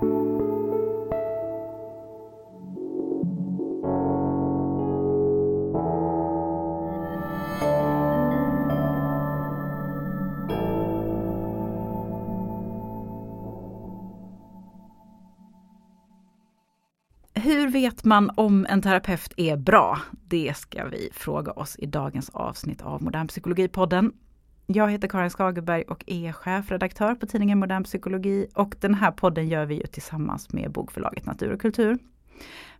Hur vet man om en terapeut är bra? Det ska vi fråga oss i dagens avsnitt av Modern Psykologipodden. Jag heter Karin Skagerberg och är chefredaktör på tidningen Modern Psykologi och den här podden gör vi ju tillsammans med bokförlaget Natur och kultur.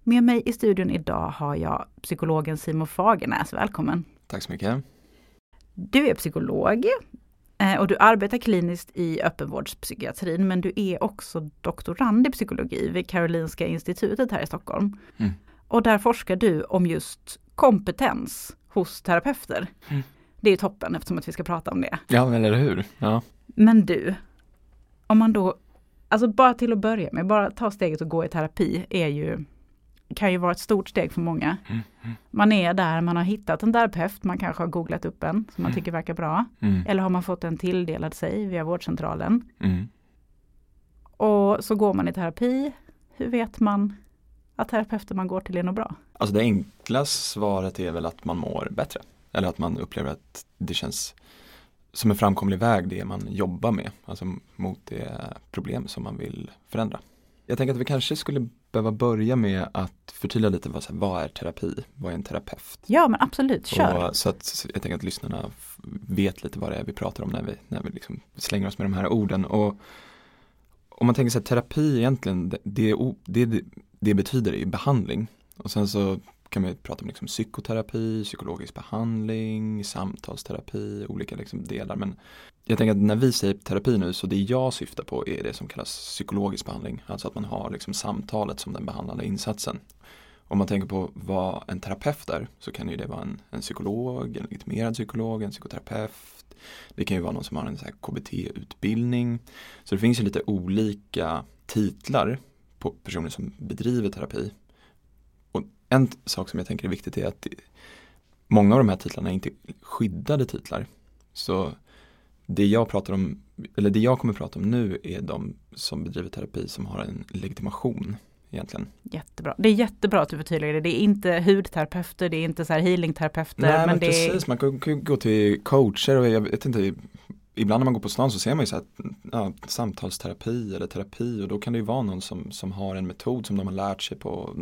Med mig i studion idag har jag psykologen Simon Fagernäs, välkommen! Tack så mycket! Du är psykolog eh, och du arbetar kliniskt i öppenvårdspsykiatrin men du är också doktorand i psykologi vid Karolinska institutet här i Stockholm. Mm. Och där forskar du om just kompetens hos terapeuter. Mm. Det är toppen eftersom att vi ska prata om det. Ja, eller hur. Ja. Men du, om man då, alltså bara till att börja med, bara ta steget och gå i terapi är ju, kan ju vara ett stort steg för många. Mm, mm. Man är där, man har hittat en terapeut, man kanske har googlat upp en som man mm. tycker verkar bra. Mm. Eller har man fått en tilldelad sig via vårdcentralen. Mm. Och så går man i terapi. Hur vet man att terapeuten man går till är något bra? Alltså det enkla svaret är väl att man mår bättre. Eller att man upplever att det känns som en framkomlig väg det man jobbar med, alltså mot det problem som man vill förändra. Jag tänker att vi kanske skulle behöva börja med att förtydliga lite vad, vad är terapi? Vad är en terapeut? Ja men absolut, kör! Och, så att jag tänker att lyssnarna vet lite vad det är vi pratar om när vi, när vi liksom slänger oss med de här orden. Och om man tänker sig terapi egentligen, det, det, det, det betyder är behandling. Och sen så kan man prata om liksom psykoterapi, psykologisk behandling, samtalsterapi, olika liksom delar. Men jag tänker att när vi säger terapi nu så det jag syftar på är det som kallas psykologisk behandling. Alltså att man har liksom samtalet som den behandlande insatsen. Om man tänker på vad en terapeut är så kan ju det vara en, en psykolog, en legitimerad psykolog, en psykoterapeut. Det kan ju vara någon som har en KBT-utbildning. Så det finns ju lite olika titlar på personer som bedriver terapi en sak som jag tänker är viktigt är att många av de här titlarna är inte skyddade titlar. Så det jag pratar om, eller det jag kommer prata om nu är de som bedriver terapi som har en legitimation egentligen. Jättebra. Det är jättebra att du förtydligar det. Det är inte hudterapeuter, det är inte så här healingterapeuter. Nej men, men precis, är... man kan, kan gå till coacher och jag vet inte, ibland när man går på stan så ser man ju så här, ja, samtalsterapi eller terapi och då kan det ju vara någon som, som har en metod som de har lärt sig på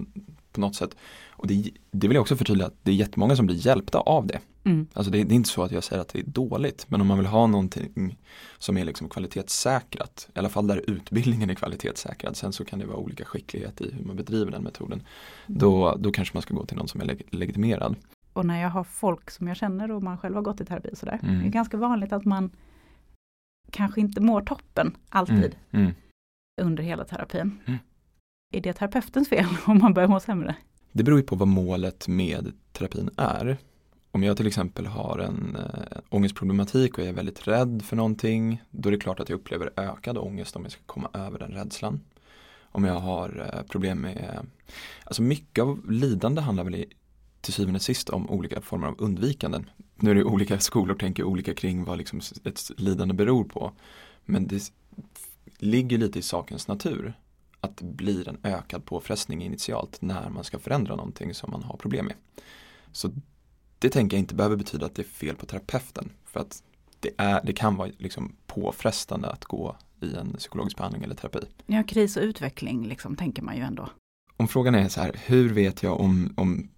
på något sätt. Och det, det vill jag också förtydliga att det är jättemånga som blir hjälpta av det. Mm. Alltså det, det, är inte så att jag säger att det är dåligt men om man vill ha någonting som är liksom kvalitetssäkrat, i alla fall där utbildningen är kvalitetssäkrad, sen så kan det vara olika skicklighet i hur man bedriver den metoden. Mm. Då, då kanske man ska gå till någon som är leg legitimerad. Och när jag har folk som jag känner och man själv har gått i terapi sådär, mm. det är ganska vanligt att man kanske inte mår toppen alltid mm. Mm. under hela terapin. Är det terapeutens fel om man börjar må sämre? Det beror ju på vad målet med terapin är. Om jag till exempel har en äh, ångestproblematik och jag är väldigt rädd för någonting, då är det klart att jag upplever ökad ångest om jag ska komma över den rädslan. Om jag har äh, problem med, alltså mycket av lidande handlar väl i, till syvende och sist om olika former av undvikanden. Nu är det olika skolor tänker olika kring vad liksom ett lidande beror på. Men det ligger lite i sakens natur att det blir en ökad påfrestning initialt när man ska förändra någonting som man har problem med. Så det tänker jag inte behöver betyda att det är fel på terapeuten. För att det, är, det kan vara liksom påfrestande att gå i en psykologisk behandling eller terapi. Ja, kris och utveckling liksom, tänker man ju ändå. Om frågan är så här, hur vet jag om, om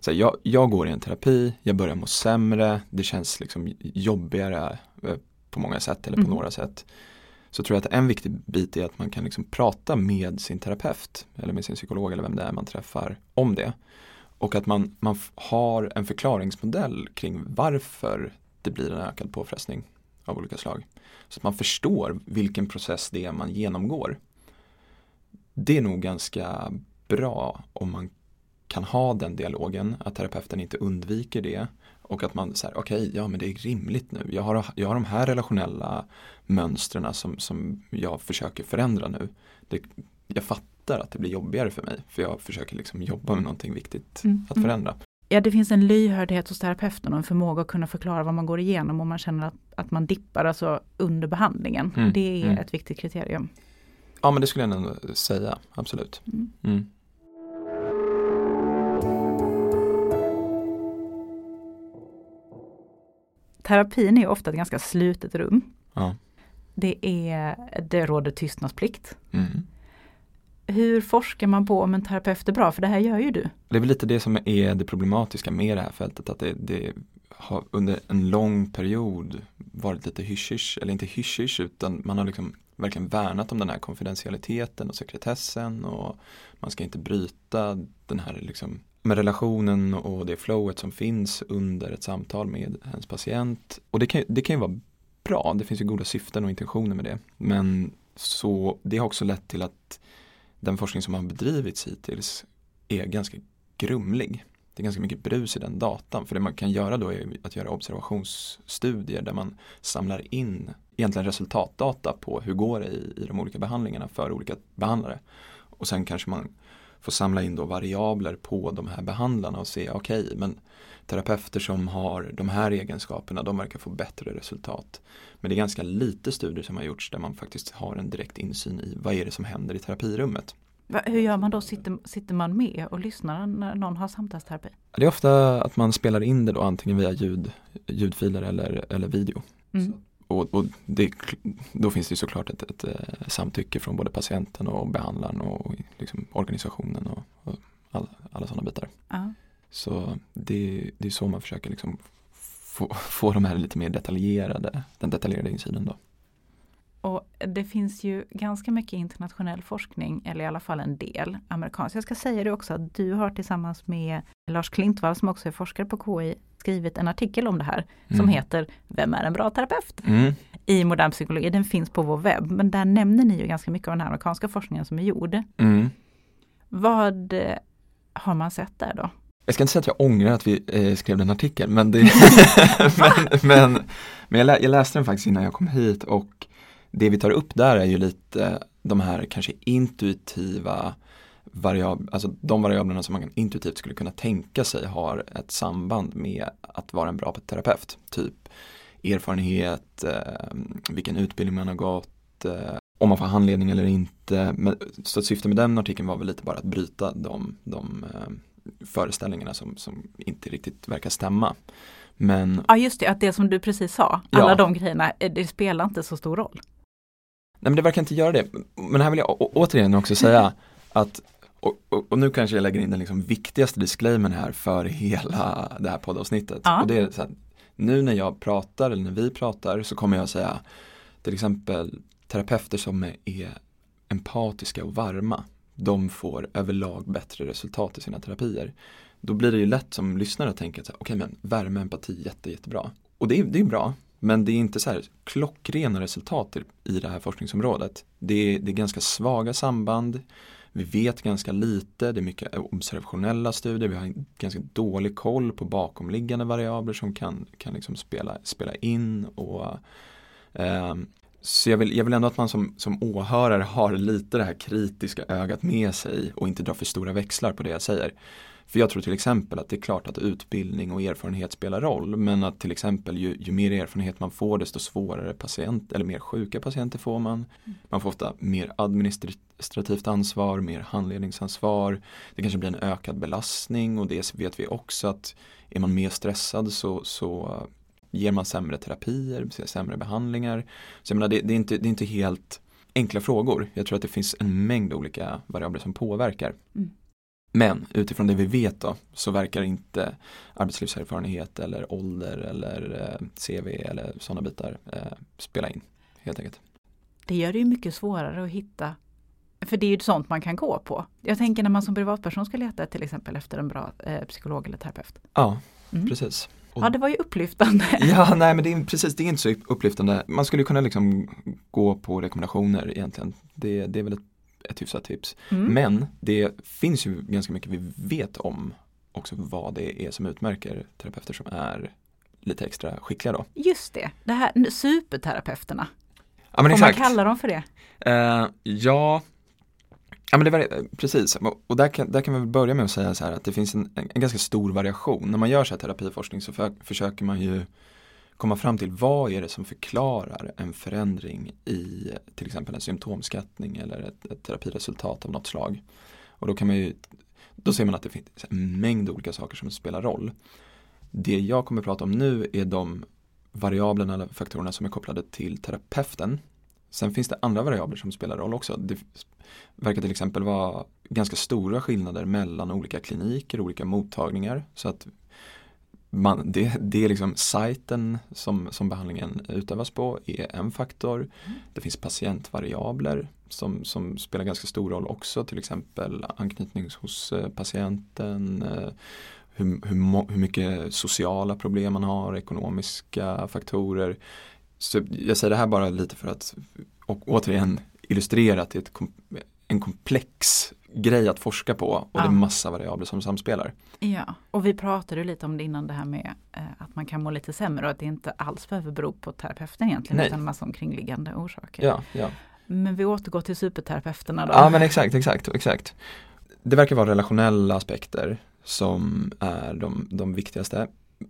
så här, jag, jag går i en terapi, jag börjar må sämre, det känns liksom jobbigare eh, på många sätt eller på mm. några sätt så tror jag att en viktig bit är att man kan liksom prata med sin terapeut eller med sin psykolog eller vem det är man träffar om det. Och att man, man har en förklaringsmodell kring varför det blir en ökad påfrestning av olika slag. Så att man förstår vilken process det är man genomgår. Det är nog ganska bra om man kan ha den dialogen, att terapeuten inte undviker det och att man säger, okej, okay, ja men det är rimligt nu. Jag har, jag har de här relationella mönstren som, som jag försöker förändra nu. Det, jag fattar att det blir jobbigare för mig för jag försöker liksom jobba med någonting viktigt mm. att mm. förändra. Ja, det finns en lyhördhet hos terapeuten och en förmåga att kunna förklara vad man går igenom om man känner att, att man dippar alltså under behandlingen. Mm. Det är mm. ett viktigt kriterium. Ja men det skulle jag nog säga, absolut. Mm. Terapin är ofta ett ganska slutet rum. Ja. Det, är, det råder tystnadsplikt. Mm. Hur forskar man på om en terapeut är bra? För det här gör ju du. Det är väl lite det som är det problematiska med det här fältet, att det, det har under en lång period varit lite hysch eller inte hysch utan man har liksom verkligen värnat om den här konfidentialiteten och sekretessen och man ska inte bryta den här liksom med relationen och det flowet som finns under ett samtal med ens patient. Och det kan, det kan ju vara bra, det finns ju goda syften och intentioner med det. Men så det har också lett till att den forskning som har bedrivits hittills är ganska grumlig. Det är ganska mycket brus i den datan. För det man kan göra då är att göra observationsstudier där man samlar in egentligen resultatdata på hur går det i, i de olika behandlingarna för olika behandlare. Och sen kanske man får samla in då variabler på de här behandlarna och se okej okay, men terapeuter som har de här egenskaperna de verkar få bättre resultat. Men det är ganska lite studier som har gjorts där man faktiskt har en direkt insyn i vad är det som händer i terapirummet. Hur gör man då? Sitter, sitter man med och lyssnar när någon har samtalsterapi? Det är ofta att man spelar in det då antingen via ljud, ljudfiler eller, eller video. Mm. Och, och det, då finns det såklart ett, ett, ett, eh, samtycke från både patienten och behandlaren och liksom organisationen och, och alla, alla sådana bitar. Ja. Så det, det är så man försöker liksom få, få de här lite mer detaljerade, den detaljerade insynen då. Och det finns ju ganska mycket internationell forskning, eller i alla fall en del amerikansk. Jag ska säga det också att du har tillsammans med Lars Klintvall som också är forskare på KI skrivit en artikel om det här mm. som heter Vem är en bra terapeut? Mm. I modern psykologi. Den finns på vår webb men där nämner ni ju ganska mycket av den här amerikanska forskningen som är gjord. Mm. Vad eh, har man sett där då? Jag ska inte säga att jag ångrar att vi eh, skrev den artikeln men, det, men, men, men jag, lä jag läste den faktiskt innan jag kom hit och det vi tar upp där är ju lite de här kanske intuitiva variabler, alltså de variablerna som man intuitivt skulle kunna tänka sig har ett samband med att vara en bra terapeut. Typ erfarenhet, eh, vilken utbildning man har gått, eh, om man får handledning eller inte. Men, så syftet med den artikeln var väl lite bara att bryta de, de eh, föreställningarna som, som inte riktigt verkar stämma. Men, ja just det, att det som du precis sa, alla ja. de grejerna, det spelar inte så stor roll. Nej men det verkar inte göra det. Men här vill jag återigen också säga att och, och, och, nu kanske jag lägger in den liksom viktigaste disclaimern här för hela det här poddavsnittet. Ja. Och det är så här, nu när jag pratar eller när vi pratar så kommer jag säga till exempel terapeuter som är empatiska och varma. De får överlag bättre resultat i sina terapier. Då blir det ju lätt som lyssnare att tänka okej okay, men värme, empati, jätte, jättebra. Och det är, det är bra, men det är inte så här klockrena resultat i det här forskningsområdet. Det är, det är ganska svaga samband. Vi vet ganska lite, det är mycket observationella studier, vi har ganska dålig koll på bakomliggande variabler som kan, kan liksom spela, spela in. Och, eh, så jag vill, jag vill ändå att man som, som åhörare har lite det här kritiska ögat med sig och inte drar för stora växlar på det jag säger. För jag tror till exempel att det är klart att utbildning och erfarenhet spelar roll men att till exempel ju, ju mer erfarenhet man får desto svårare patient eller mer sjuka patienter får man. Man får ofta mer administrativt ansvar, mer handledningsansvar. Det kanske blir en ökad belastning och det vet vi också att är man mer stressad så, så ger man sämre terapier, sämre behandlingar. Så jag menar, det, det, är inte, det är inte helt enkla frågor. Jag tror att det finns en mängd olika variabler som påverkar. Mm. Men utifrån det vi vet då så verkar inte arbetslivserfarenhet eller ålder eller eh, CV eller sådana bitar eh, spela in helt enkelt. Det gör det ju mycket svårare att hitta för det är ju sånt man kan gå på. Jag tänker när man som privatperson ska leta till exempel efter en bra eh, psykolog eller terapeut. Ja, mm. precis. Och, ja, det var ju upplyftande. Ja, nej men det är precis, det är inte så upplyftande. Man skulle kunna liksom gå på rekommendationer egentligen. Det, det är väl ett ett hyfsat tips. Mm. Men det finns ju ganska mycket vi vet om också vad det är som utmärker terapeuter som är lite extra skickliga då. Just det, det här superterapeuterna. Ja, men Får exakt. man kalla dem för det? Uh, ja, Ja men det var, precis, och där kan, där kan vi väl börja med att säga så här att det finns en, en ganska stor variation. När man gör så här terapiforskning så för, försöker man ju komma fram till vad är det som förklarar en förändring i till exempel en symptomskattning eller ett, ett terapiresultat av något slag. Och då kan man ju då ser man att det finns en mängd olika saker som spelar roll. Det jag kommer att prata om nu är de variablerna eller faktorerna som är kopplade till terapeuten. Sen finns det andra variabler som spelar roll också. Det verkar till exempel vara ganska stora skillnader mellan olika kliniker, olika mottagningar. Så att man, det, det är liksom sajten som, som behandlingen utövas på är en faktor. Mm. Det finns patientvariabler som, som spelar ganska stor roll också, till exempel anknytning hos eh, patienten, eh, hur, hur, hur mycket sociala problem man har, ekonomiska faktorer. Så jag säger det här bara lite för att och återigen illustrera att det är ett, en komplex grej att forska på och ja. det är massa variabler som samspelar. Ja, och vi pratade lite om det innan det här med eh, att man kan må lite sämre och att det inte alls behöver bero på terapeuten egentligen Nej. utan massa omkringliggande orsaker. Ja, ja. Men vi återgår till superterapeuterna då. Ja men exakt, exakt, exakt. Det verkar vara relationella aspekter som är de, de viktigaste.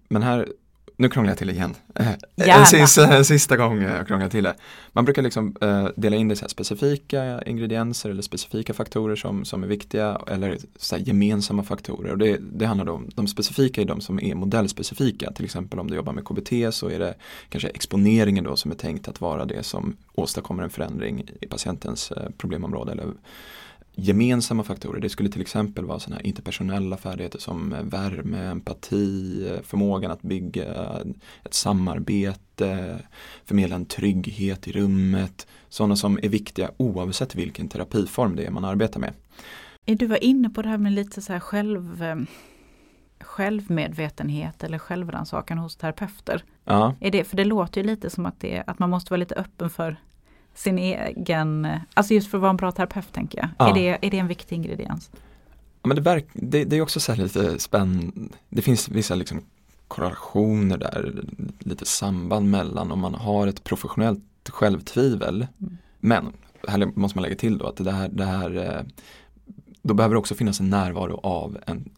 Men här nu krånglar jag till igen. Eh, en sista, sista gång jag krånglar till det. Man brukar liksom eh, dela in det i specifika ingredienser eller specifika faktorer som, som är viktiga eller så gemensamma faktorer. Och det, det handlar om, de specifika är de som är modellspecifika. Till exempel om du jobbar med KBT så är det kanske exponeringen då som är tänkt att vara det som åstadkommer en förändring i patientens eh, problemområde eller gemensamma faktorer. Det skulle till exempel vara sådana här interpersonella färdigheter som värme, empati, förmågan att bygga ett samarbete, förmedla en trygghet i rummet. Sådana som är viktiga oavsett vilken terapiform det är man arbetar med. Du var inne på det här med lite så här själv, eh, självmedvetenhet eller självrannsakan hos terapeuter. Ja. Är det, för det låter ju lite som att, det, att man måste vara lite öppen för sin egen, alltså just för att vara en bra terapeut tänker jag. Ja. Är, det, är det en viktig ingrediens? Ja, men det, verk, det, det är också så lite spännande, det finns vissa liksom korrelationer där, lite samband mellan om man har ett professionellt självtvivel. Mm. Men här måste man lägga till då att det här, det här eh, då behöver det också finnas en närvaro av en,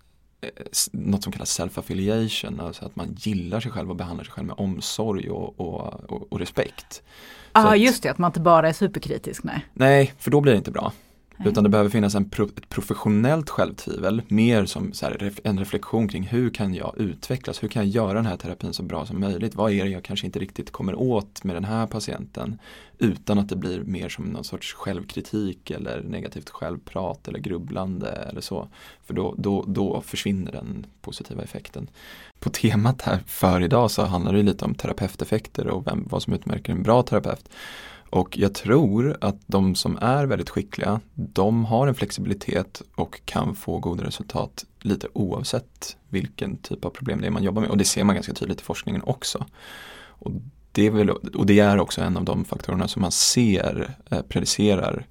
något som kallas self-affiliation, alltså att man gillar sig själv och behandlar sig själv med omsorg och, och, och, och respekt. Ja ah, just det, att man inte bara är superkritisk. Nej, nej för då blir det inte bra. Nej. Utan det behöver finnas en pro ett professionellt självtvivel, mer som här, en reflektion kring hur kan jag utvecklas, hur kan jag göra den här terapin så bra som möjligt, vad är det jag kanske inte riktigt kommer åt med den här patienten utan att det blir mer som någon sorts självkritik eller negativt självprat eller grubblande eller så. För då, då, då försvinner den positiva effekten. På temat här för idag så handlar det lite om terapeuteffekter och vem, vad som utmärker en bra terapeut. Och jag tror att de som är väldigt skickliga, de har en flexibilitet och kan få goda resultat lite oavsett vilken typ av problem det är man jobbar med. Och det ser man ganska tydligt i forskningen också. Och det är, väl, och det är också en av de faktorerna som man ser eh, predicerar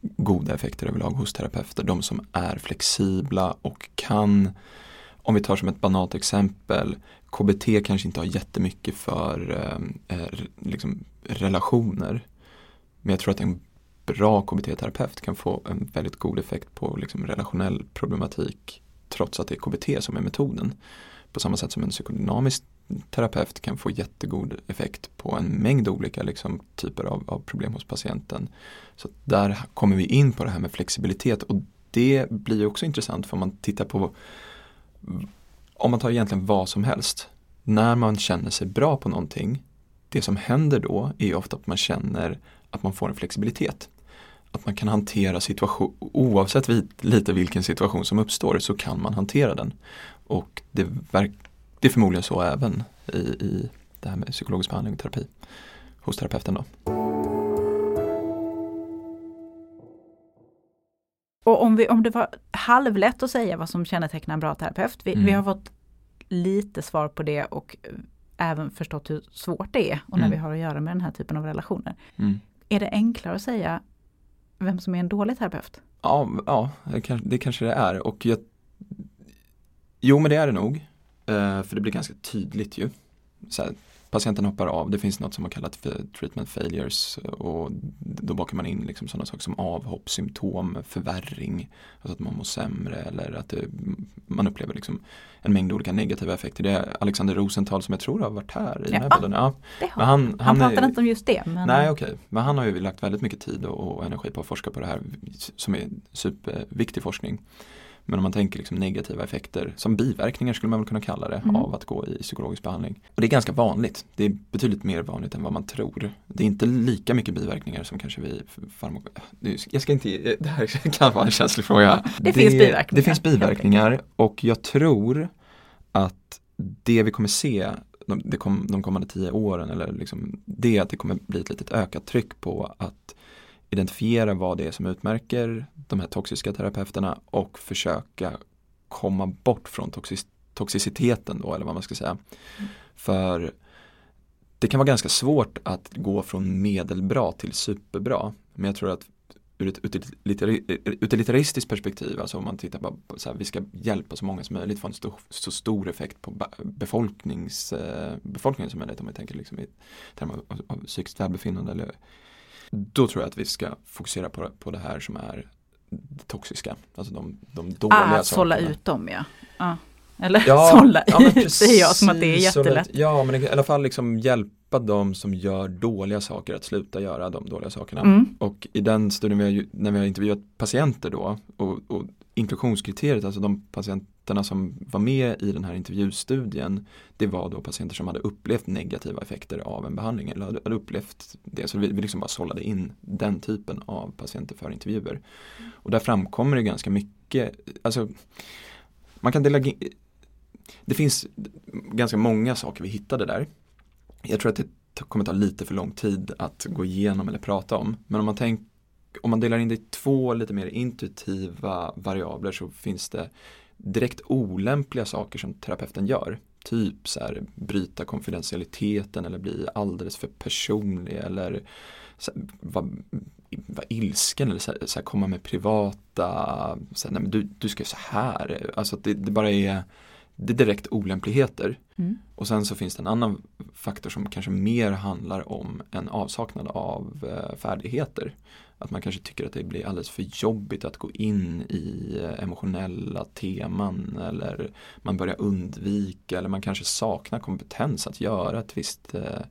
goda effekter överlag hos terapeuter. De som är flexibla och kan, om vi tar som ett banalt exempel, KBT kanske inte har jättemycket för eh, eh liksom relationer. Men jag tror att en bra KBT-terapeut kan få en väldigt god effekt på liksom, relationell problematik trots att det är KBT som är metoden. På samma sätt som en psykodynamisk terapeut kan få jättegod effekt på en mängd olika liksom, typer av, av, problem hos patienten. Så där kommer vi in på det här med flexibilitet och det blir också intressant för om man tittar på om man tar egentligen vad som helst. När man känner sig bra på någonting, det som händer då är ofta att man känner att man får en flexibilitet. Att man kan hantera situation, oavsett lite vilken situation som uppstår så kan man hantera den. Och det, verk, det är förmodligen så även i, i det här med psykologisk behandling och terapi hos terapeuten. Då. Och om, vi, om det var halvlätt att säga vad som kännetecknar en bra terapeut, vi, mm. vi har fått lite svar på det och även förstått hur svårt det är och när mm. vi har att göra med den här typen av relationer. Mm. Är det enklare att säga vem som är en dålig terapeut? Ja, ja det kanske det är och jag, Jo men det är det nog. Eh, för det blir ganska tydligt ju. Så här, patienten hoppar av. Det finns något som man kallat för treatment failures och då bakar man in liksom sådana saker som avhopp, symptom, förvärring, alltså att man mår sämre eller att det, man upplever liksom en mängd olika negativa effekter. Det är Alexander Rosenthal som jag tror har varit här i ja, den här podden. Ja, han, han, han pratar inte om just det. Men... Nej okej, okay. men han har ju lagt väldigt mycket tid och, och energi på att forska på det här som är superviktig forskning. Men om man tänker liksom negativa effekter, som biverkningar skulle man väl kunna kalla det, mm. av att gå i psykologisk behandling. Och det är ganska vanligt. Det är betydligt mer vanligt än vad man tror. Det är inte lika mycket biverkningar som kanske vi farmako... Jag ska inte, det här kan vara en känslig fråga. Det, det finns biverkningar. Det finns biverkningar och jag tror att det vi kommer se de, de kommande tio åren eller liksom, det är att det kommer bli ett litet ökat tryck på att identifiera vad det är som utmärker de här toxiska terapeuterna och försöka komma bort från toxic toxiciteten då eller vad man ska säga. Mm. För det kan vara ganska svårt att gå från medelbra till superbra. Men jag tror att ur ett utilitaristiskt perspektiv, alltså om man tittar på så här, vi ska hjälpa så många som möjligt få en stor, så stor effekt på befolknings, eh, befolkningen som möjligt om vi tänker liksom i termer av, av psykiskt välbefinnande eller då tror jag att vi ska fokusera på, på det här som är det toxiska, alltså de, de dåliga ah, sålla ut dem ja. Ah. Eller ja, sålla ja, ut, precis, säger jag som att det är jättelätt. Ja, men i alla fall liksom hjälpa de som gör dåliga saker att sluta göra de dåliga sakerna. Mm. Och i den studien vi har, när vi har intervjuat patienter då och, och inklusionskriteriet, alltså de patienterna som var med i den här intervjustudien, det var då patienter som hade upplevt negativa effekter av en behandling eller hade upplevt det. Så vi, vi liksom bara sållade in den typen av patienter för intervjuer. Och där framkommer det ganska mycket, alltså man kan dela det finns ganska många saker vi hittade där. Jag tror att det kommer ta lite för lång tid att gå igenom eller prata om. Men om man tänker om man delar in det i två lite mer intuitiva variabler så finns det direkt olämpliga saker som terapeuten gör. Typ så här, bryta konfidentialiteten eller bli alldeles för personlig eller vara var ilsken eller så här, så här, komma med privata, så här, nej men du, du ska göra så här. Alltså det, det bara är det är direkt olämpligheter. Mm. Och sen så finns det en annan faktor som kanske mer handlar om en avsaknad av eh, färdigheter. Att man kanske tycker att det blir alldeles för jobbigt att gå in i eh, emotionella teman eller man börjar undvika eller man kanske saknar kompetens att göra ett visst, eh,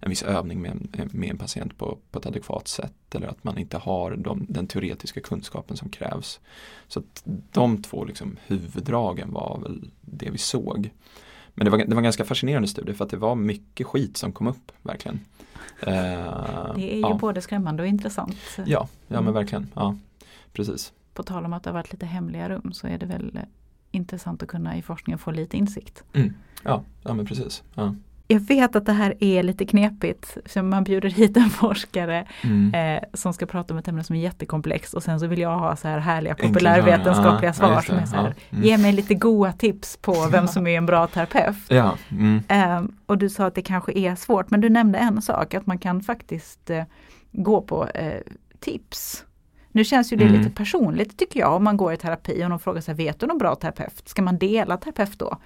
en viss övning med, med en patient på, på ett adekvat sätt eller att man inte har de, den teoretiska kunskapen som krävs. Så att de två liksom huvuddragen var väl det vi såg. Men det var, det var en ganska fascinerande studie för att det var mycket skit som kom upp verkligen. Eh, det är ju ja. både skrämmande och intressant. Ja, ja men mm. verkligen. Ja, precis. På tal om att det har varit lite hemliga rum så är det väl intressant att kunna i forskningen få lite insikt. Mm. Ja, ja men precis. Ja jag vet att det här är lite knepigt, så man bjuder hit en forskare mm. eh, som ska prata om ett ämne som är jättekomplext och sen så vill jag ha så här härliga populärvetenskapliga svar ja, som är så här, ja. mm. ge mig lite goda tips på vem som är en bra terapeut. Ja. Mm. Eh, och du sa att det kanske är svårt, men du nämnde en sak, att man kan faktiskt eh, gå på eh, tips. Nu känns ju det mm. lite personligt tycker jag om man går i terapi och någon frågar sig, vet du någon bra terapeut? Ska man dela terapeut då?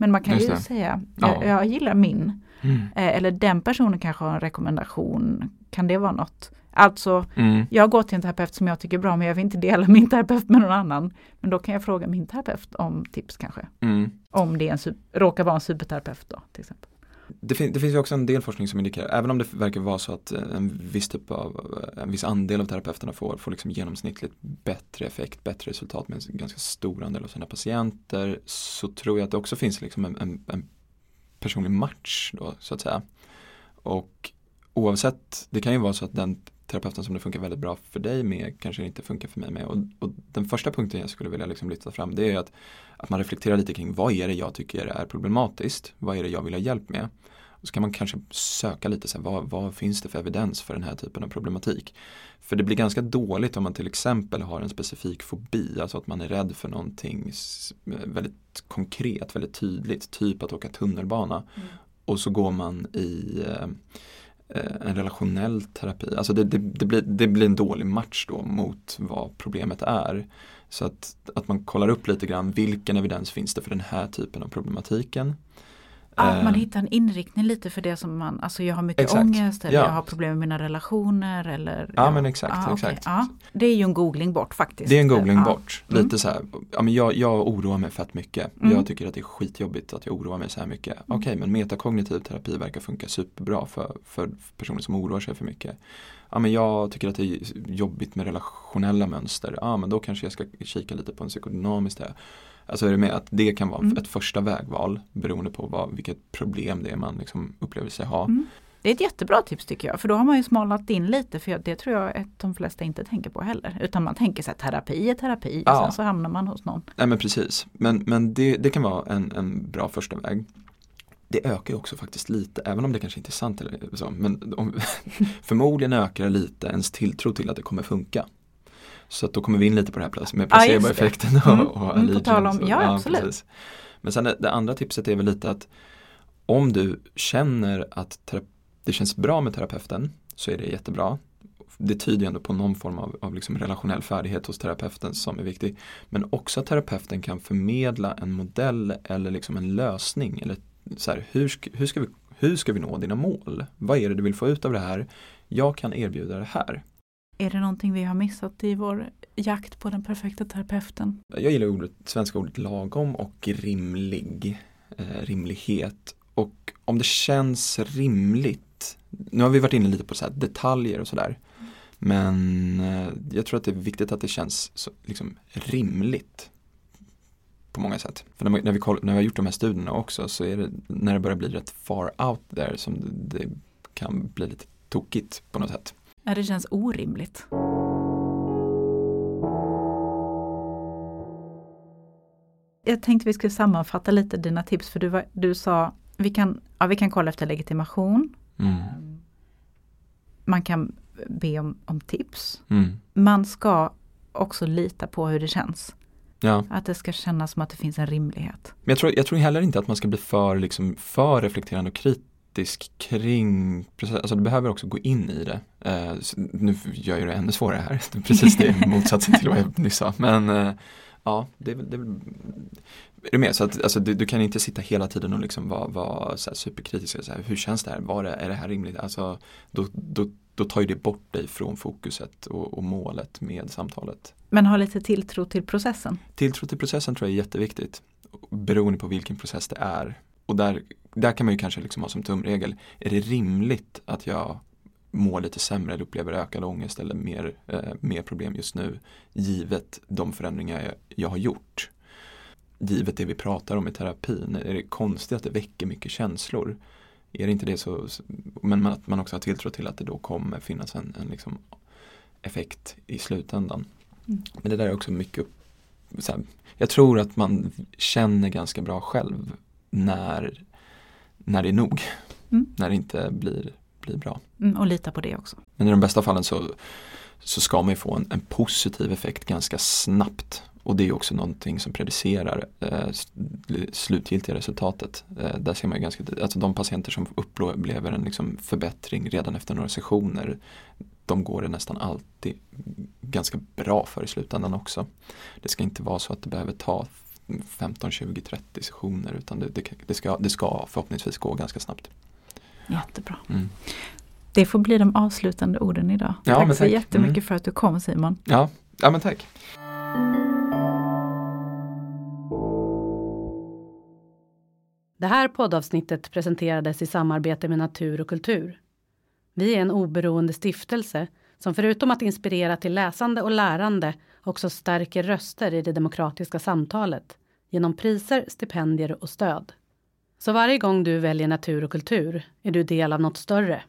Men man kan Just ju det. säga, jag, jag, gillar min. Mm. Eh, eller den personen kanske har en rekommendation. Kan det vara något? Alltså, mm. jag går till en terapeut som jag tycker är bra men jag vill inte dela min terapeut med någon annan. Men då kan jag fråga min terapeut om tips kanske. Mm. Om det är en, råkar vara en superterapeut då till exempel det, fin det finns ju också en del forskning som indikerar, även om det verkar vara så att eh, en viss typ av, eh, en viss andel av terapeuterna får, får liksom genomsnittligt bättre effekt, bättre resultat med en ganska stor andel av sina patienter så tror jag att det också finns liksom en, en, en personlig match då så att säga. Och oavsett, det kan ju vara så att den terapeuten som det funkar väldigt bra för dig med kanske inte funkar för mig med. Och, och den första punkten jag skulle vilja liksom lyfta fram det är att, att man reflekterar lite kring vad är det jag tycker är problematiskt? Vad är det jag vill ha hjälp med? Och så kan man kanske söka lite, så här, vad, vad finns det för evidens för den här typen av problematik? För det blir ganska dåligt om man till exempel har en specifik fobi, alltså att man är rädd för någonting väldigt konkret, väldigt tydligt, typ att åka tunnelbana. Mm. Och så går man i eh, Eh, en relationell terapi. Alltså det, det, det, blir, det blir en dålig match då mot vad problemet är. Så att, att man kollar upp lite grann vilken evidens finns det för den här typen av problematiken. Ja, Eh, man hittar en inriktning lite för det som man, alltså jag har mycket Exakt. ångest eller Ja. jag har problem med mina relationer eller Ja, men exakt, okej. exakt. Ja, det är ju en googling bort faktiskt. Det är en googling ja. bort. Mm. Lite så här, ja, men jag, jag oroar mig fett mycket. Mm. Jag tycker att det är skitjobbigt att jag oroar mig så här mycket. Okej, men metakognitiv terapi verkar funka superbra för, för personer som oroar sig för mycket. Ja, men jag tycker att det är jobbigt med relationella mönster. Ja, men då kanske jag ska kika lite på en psykodynamisk det. Alltså är det med att det kan vara Mm. ett första vägval beroende på vad, vilket problem det är man liksom upplever sig ha. Mm. Det är ett jättebra tips tycker jag, för då har man ju smalat in lite, för det tror jag att de flesta inte tänker på heller. Utan man tänker så här, terapi är terapi, och Ja. sen så hamnar man hos någon. Nej men precis, men, men det, det kan vara en, en bra första väg. Det ökar ju också faktiskt lite, även om det kanske inte är sant eller så, men om, förmodligen ökar det lite ens tilltro till att det kommer funka. Så att då kommer vi in lite på det här plötsligt med Ja, placeboeffekten och, Mm, och mm, på tal om- allegiance och- ja, absolut. precis. Men sen det, det andra tipset är väl lite att om du känner att det känns bra med terapeuten så är det jättebra. Det tyder ju ändå på någon form av, av liksom relationell färdighet hos terapeuten som är viktig. Men också att terapeuten kan förmedla en modell eller liksom en lösning. Eller så här, hur, hur, ska vi, hur ska vi nå dina mål? Vad är det du vill få ut av det här? Jag kan erbjuda det här. Är det någonting vi har missat i vår jakt på den perfekta terapeuten? Jag gillar ordet, svenska ordet lagom och rimlig. Eh, rimlighet. Och om det känns rimligt. Nu har vi varit inne lite på så här detaljer och sådär. Men eh, jag tror att det är viktigt att det känns så, liksom, rimligt. På många sätt. För när, man, när, vi koll, när vi har gjort de här studierna också så är det när det börjar bli rätt far out there som det, det kan bli lite tokigt på något sätt. Ja, det känns orimligt. Jag tänkte vi skulle sammanfatta lite dina tips för du, var, du sa vi kan, ja, vi kan kolla efter legitimation. Mm. Man kan be om, om tips. Mm. Man ska också lita på hur det känns. Ja. Att det ska kännas som att det finns en rimlighet. Men jag tror, jag tror heller inte att man ska bli för, liksom, för reflekterande och kritisk kring process. Alltså du behöver också gå in i det. Eh, nu gör jag det ännu svårare här, precis det motsatsen till vad jag nyss sa. Men eh, ja, det är väl, är du med? Så att, alltså, du, du kan inte sitta hela tiden och liksom vara, vara så här superkritisk. Så här, hur känns det här? Var det, är det här rimligt? Alltså, då, då, då tar ju det bort dig från fokuset och, och målet med samtalet. Men ha lite tilltro till processen. Tilltro till processen tror jag är jätteviktigt. Beroende på vilken process det är. Och där, där kan man ju kanske liksom ha som tumregel. Är det rimligt att jag mår lite sämre eller upplever ökad ångest eller mer, eh, mer problem just nu. Givet de förändringar jag, jag har gjort. Givet det vi pratar om i terapin. Är det konstigt att det väcker mycket känslor? Är det inte det så, men att man också har tilltro till att det då kommer finnas en, en liksom effekt i slutändan. Mm. Men det där är också mycket så här, jag tror att man känner ganska bra själv när, när det är nog. Mm. När det inte blir, blir bra. Mm, och lita på det också. Men i de bästa fallen så, så ska man ju få en, en positiv effekt ganska snabbt. Och det är också någonting som predicerar eh, slutgiltiga resultatet. Eh, där ser man ju ganska, alltså de patienter som upplever en liksom förbättring redan efter några sessioner de går det nästan alltid ganska bra för i slutändan också. Det ska inte vara så att det behöver ta 15, 20, 30 sessioner utan det, det, det, ska, det ska förhoppningsvis gå ganska snabbt. Jättebra. Mm. Det får bli de avslutande orden idag. Ja, tack men så tack. jättemycket Mm. för att du kom Simon. Ja, ja men tack. Det här poddavsnittet presenterades i samarbete med Natur och kultur. Vi är en oberoende stiftelse som förutom att inspirera till läsande och lärande också stärker röster i det demokratiska samtalet genom priser, stipendier och stöd. Så varje gång du väljer natur och kultur är du del av något större.